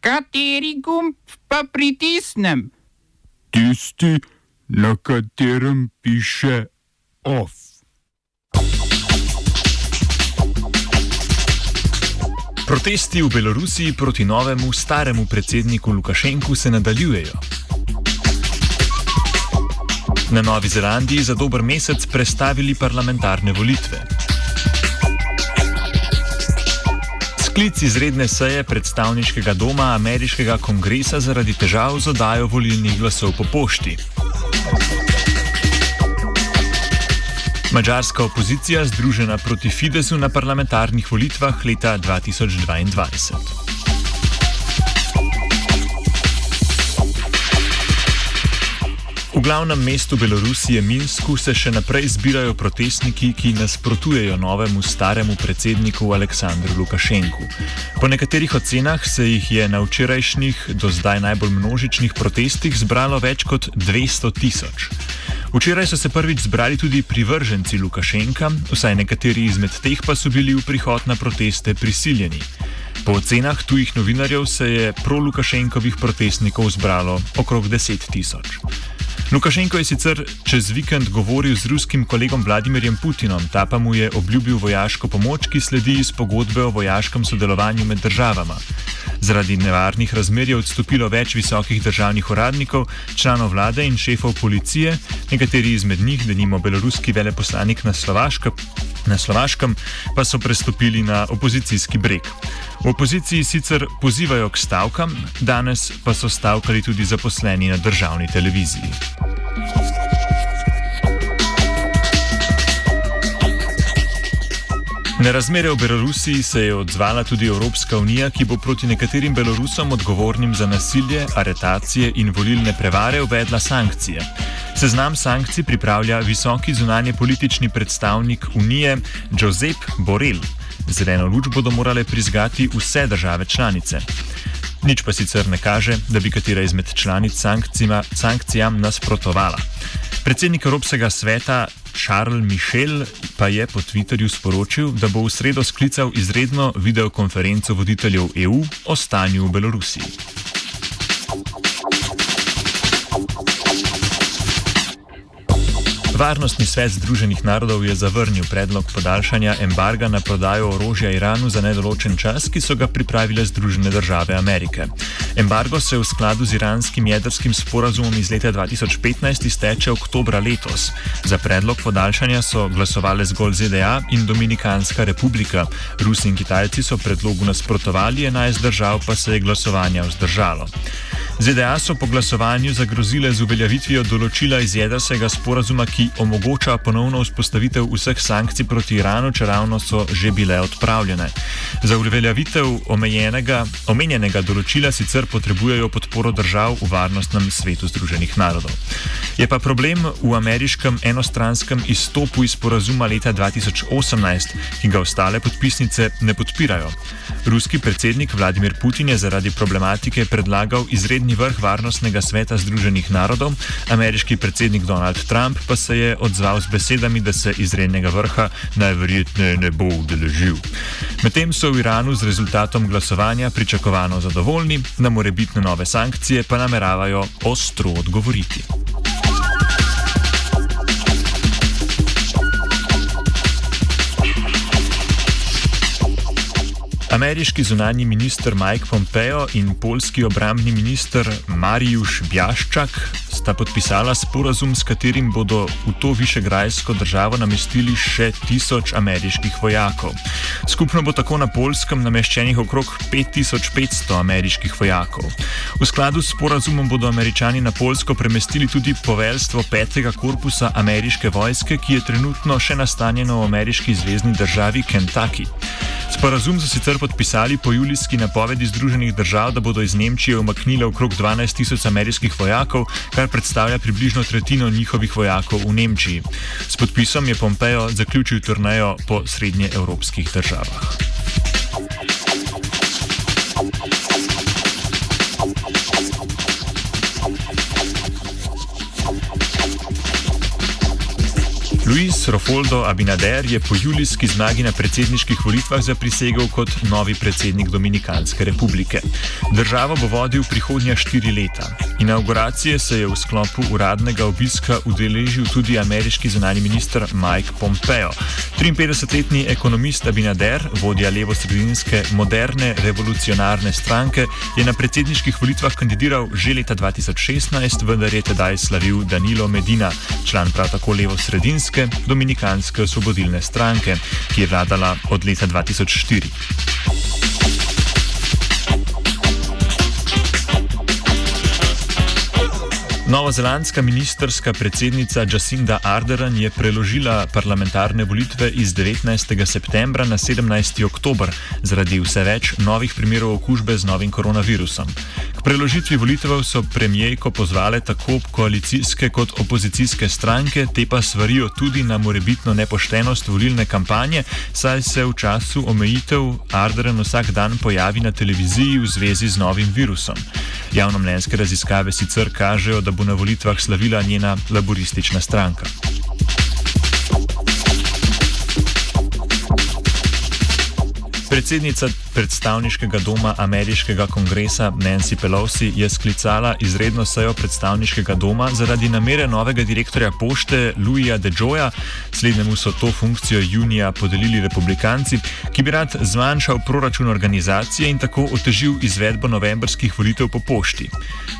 Kateri gumb pa pritisnem? Tisti, na katerem piše OF. Protesti v Belorusiji proti novemu staremu predsedniku Lukašenku se nadaljujejo. Na Novi Zelandiji za dober mesec prestavili parlamentarne volitve. Sklic izredne seje predstavniškega doma ameriškega kongresa zaradi težav z oddajo volilnih glasov po pošti. Mačarska opozicija združena proti Fidesu na parlamentarnih volitvah leta 2022. V glavnem mestu Belorusije, Minsku, se še naprej zbirajo protestniki, ki nasprotujejo novemu staremu predsedniku Aleksandru Lukašenku. Po nekaterih ocenah se jih je na včerajšnjih, do zdaj najbolj množičnih protestih zbralo več kot 200 tisoč. Včeraj so se prvič zbrali tudi privrženci Lukašenka, vsaj nekateri izmed teh pa so bili v prihod na proteste prisiljeni. Po ocenah tujih novinarjev se je pro-Lukašenkovih protestnikov zbralo okrog 10 tisoč. Lukašenko je sicer čez vikend govoril z ruskim kolegom Vladimirjem Putinom, ta pa mu je obljubil vojaško pomoč, ki sledi iz pogodbe o vojaškem sodelovanju med državama. Zaradi nevarnih razmer je odstopilo več visokih državnih uradnikov, članov vlade in šefov policije, nekateri izmed njih, denimo beloruski veleposlanik na Slovaškem, na Slovaškem pa so prestopili na opozicijski breg. V opoziciji sicer pozivajo k stavkam, danes pa so stavkali tudi zaposleni na državni televiziji. Na razmere v Belorusiji se je odzvala tudi Evropska unija, ki bo proti nekaterim Belorusom odgovornim za nasilje, aretacije in volilne prevare uvedla sankcije. Seznam sankcij pripravlja visoki zunanje politični predstavnik Unije Josep Borrell. Zeleno luč bodo morale prizgati vse države članice. Nič pa sicer ne kaže, da bi katera izmed članic sankcijam nasprotovala. Predsednik Evropskega sveta Charles Michel pa je po Twitterju sporočil, da bo v sredo sklical izredno videokonferenco voditeljev EU o stanju v Belorusiji. Varnostni svet Združenih narodov je zavrnil predlog podaljšanja embarga na prodajo orožja Iranu za nedoločen čas, ki so ga pripravile Združene države Amerike. Embargo se v skladu z iranskim jedrskim sporazumom iz leta 2015 izteče oktobra letos. Za predlog podaljšanja so glasovali zgolj ZDA in Dominikanska republika. Rusi in Kitajci so predlogu nasprotovali, 11 držav pa se je glasovanja vzdržalo. ZDA so po glasovanju zagrozile z uveljavitvijo določila iz jedrskega sporazuma, ki omogoča ponovno vzpostavitev vseh sankcij proti Iranu, če ravno so že bile odpravljene. Za uveljavitev omenjenega določila sicer potrebujejo podporo držav v varnostnem svetu Združenih narodov. Je pa problem v ameriškem enostranskem izstopu iz sporazuma leta 2018, ki ga ostale podpisnice ne podpirajo. Ruski predsednik Vladimir Putin je zaradi problematike predlagal izredni zadnji vrh Varnostnega sveta Združenih narodov, ameriški predsednik Donald Trump pa se je odzval z besedami, da se izrednega vrha najverjetneje ne bo udeležil. Medtem so v Iranu z rezultatom glasovanja pričakovano zadovoljni, na morebitne nove sankcije pa nameravajo ostro odgovoriti. Ameriški zunani minister Mike Pompeo in polski obrambni minister Marijusz Bjaščak sta podpisala sporazum, s katerim bodo v to višegrajsko državo namestili še tisoč ameriških vojakov. Skupno bo tako na polskem nameščenih okrog 5500 ameriških vojakov. V skladu s sporazumom bodo američani na Polsko premestili tudi poveljstvo petega korpusa ameriške vojske, ki je trenutno še nastanjeno v ameriški zvezdni državi Kentucky. Sporazum so sicer podpisali po julijski napovedi Združenih držav, da bodo iz Nemčije umaknili okrog 12 tisoč ameriških vojakov, kar predstavlja približno tretjino njihovih vojakov v Nemčiji. S podpisom je Pompeo zaključil turnejo po srednjeevropskih državah. Luis Rofoldo Abinader je po julijski zmagi na predsedniških volitvah zaprisegel kot novi predsednik Dominikanske republike. Državo bo vodil prihodnja štiri leta. Inauguracije se je v sklopu uradnega obiska udeležil tudi ameriški zunani minister Mike Pompeo. 53-letni ekonomist Abinader, vodja levo-sredinske moderne revolucionarne stranke, je na predsedniških volitvah kandidiral že leta 2016, vendar je tedaj slavil Danilo Medina, član prav tako levo-sredinske Dominikanske osvobodilne stranke, ki je vladala od leta 2004. Novozelandska ministerska predsednica Jacinda Ardern je preložila parlamentarne volitve iz 19. septembra na 17. oktober zaradi vse več novih primerov okužbe z novim koronavirusom. K preložitvi volitev so premijejko pozvale tako koalicijske kot opozicijske stranke, te pa svarijo tudi na morebitno nepoštenost volilne kampanje, saj se v času omejitev Ardern vsak dan pojavi na televiziji v zvezi z novim virusom. Javnomnenjske raziskave sicer kažejo, da bo na volitvah slavila njena laboristična stranka. Predsednica predstavniškega doma ameriškega kongresa Nancy Pelosi je sklicala izredno sejo predstavniškega doma zaradi namere novega direktorja pošte Louisa DeJoya, slednjemu so to funkcijo junija podelili republikanci, ki bi rad zmanjšal proračun organizacije in tako otežil izvedbo novembrskih volitev po pošti.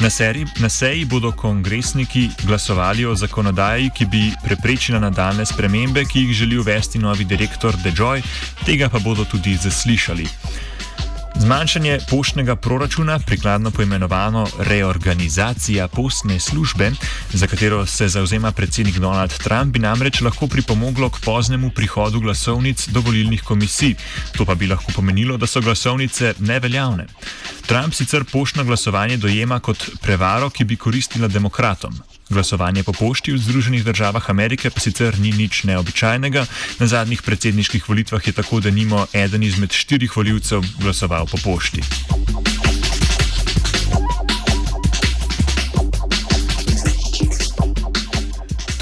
Na, seri, na seji bodo kongresniki glasovali o zakonodaji, ki bi preprečila nadaljne spremembe, ki jih želi uvesti novi direktor DeJoy, tega pa bodo tudi zaslišali slišali. Zmanjšanje poštnega proračuna, prikladno poimenovano reorganizacija postne službe, za katero se zauzema predsednik Donald Trump, bi namreč lahko pripomoglo k poznemu prihodu glasovnic do volilnih komisij. To pa bi lahko pomenilo, da so glasovnice neveljavne. Trump sicer poštno glasovanje dojema kot prevaro, ki bi koristila demokratom. Glasovanje po pošti v Združenih državah Amerike pa sicer ni nič neobičajnega. Na zadnjih predsedniških volitvah je tako, da nimo eden izmed štirih voljivcev glasoval po pošti.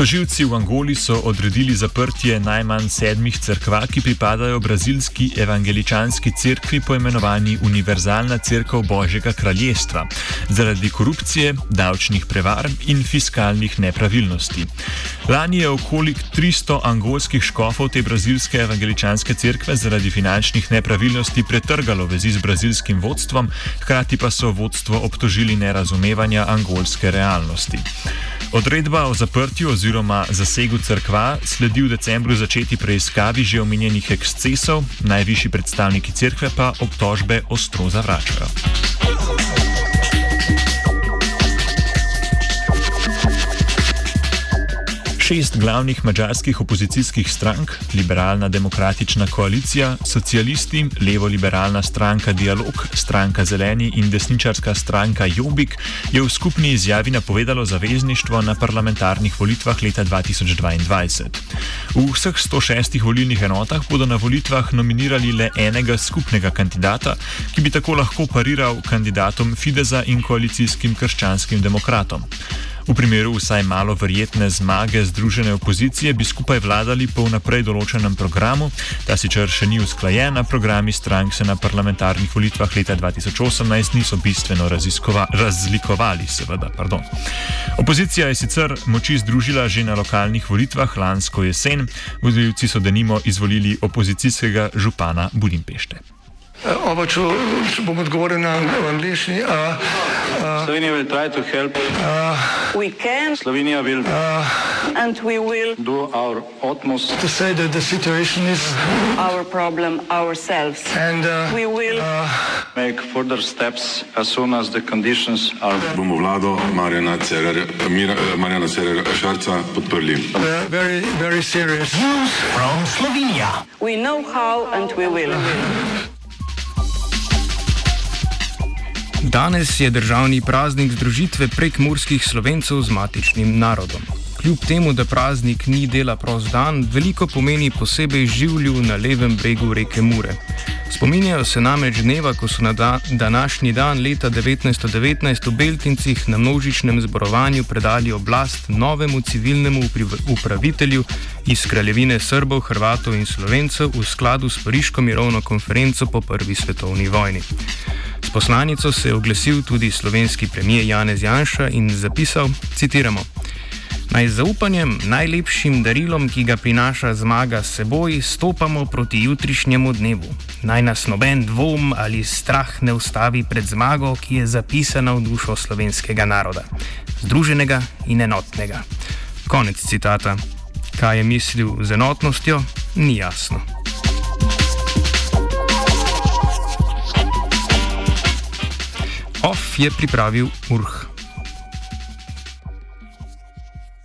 Toživci v Angoli so odredili zaprtje najmanj sedmih crkva, ki pripadajo brazilski evangeličanski cerkvi, poimenovani Univerzalna crkva Božjega kraljestva, zaradi korupcije, davčnih prevar in fiskalnih nepravilnosti. Lani je okoli 300 angolskih škofov te brazilske evangeličanske cerkve zaradi finančnih nepravilnosti pretrgalo vezi z brazilskim vodstvom, hkrati pa so vodstvo obtožili nerazumevanja angolske realnosti. Odredba o zaprtju oziroma zasegu crkva sledi v decembru začeti preiskavi že omenjenih ekscesov, najvišji predstavniki crkve pa obtožbe ostro zavračajo. Šest glavnih mađarskih opozicijskih strank, liberalna demokratična koalicija, socialisti, levo-liberalna stranka Dialog, stranka Zeleni in desničarska stranka Jobik, je v skupni izjavi napovedalo zavezništvo na parlamentarnih volitvah leta 2022. V vseh 106 volilnih enotah bodo na volitvah nominirali le enega skupnega kandidata, ki bi tako lahko pariral kandidatom Fideza in koalicijskim krščanskim demokratom. V primeru vsaj malo verjetne zmage združene opozicije bi skupaj vladali po vnaprej določenem programu, ta sicer še ni usklajen, a programi strank se na parlamentarnih volitvah leta 2018 niso bistveno razlikovali. Seveda, Opozicija je sicer moči združila že na lokalnih volitvah lansko jesen, vodilci so denimo izvolili opozicijskega župana Budimpešte. Oba, če, če bom odgovoril na angliški. Slovenija bo poskušala pomagati. Slovenija bo naredila naš utmost, da bo rekla, da je situacija naš problem, naš sebe. In bomo naredili nadaljnje korake, as soon as the conditions are. Bomo vlado Marjana Cererera Šarca podprli. Very, very serious. From Slovenija. We know how and we will. Danes je državni praznik združitve prekmurskih slovencev z matičnim narodom. Kljub temu, da praznik ni dela prost dan, veliko pomeni posebej življu na levem bregu reke Mure. Spominjajo se namreč dneva, ko so na da, današnji dan leta 1919 v Beltincih na množičnem zborovanju predali oblast novemu civilnemu upravitelju iz kraljevine Srbov, Hrvatov in Slovencev v skladu s Pariško mirovno konferenco po prvi svetovni vojni. Poslanico se je oglasil tudi slovenski premijer Janez Janša in zapisal, citiramo. Naj z zaupanjem, najlepšim darilom, ki ga prinaša zmaga s seboj, stopamo proti jutrišnjemu dnevu. Naj nas noben dvom ali strah ne ustavi pred zmago, ki je zapisana v dušo slovenskega naroda, združenega in enotnega. Konec citata. Kaj je mislil z enotnostjo, ni jasno. Off je pripravil Urh.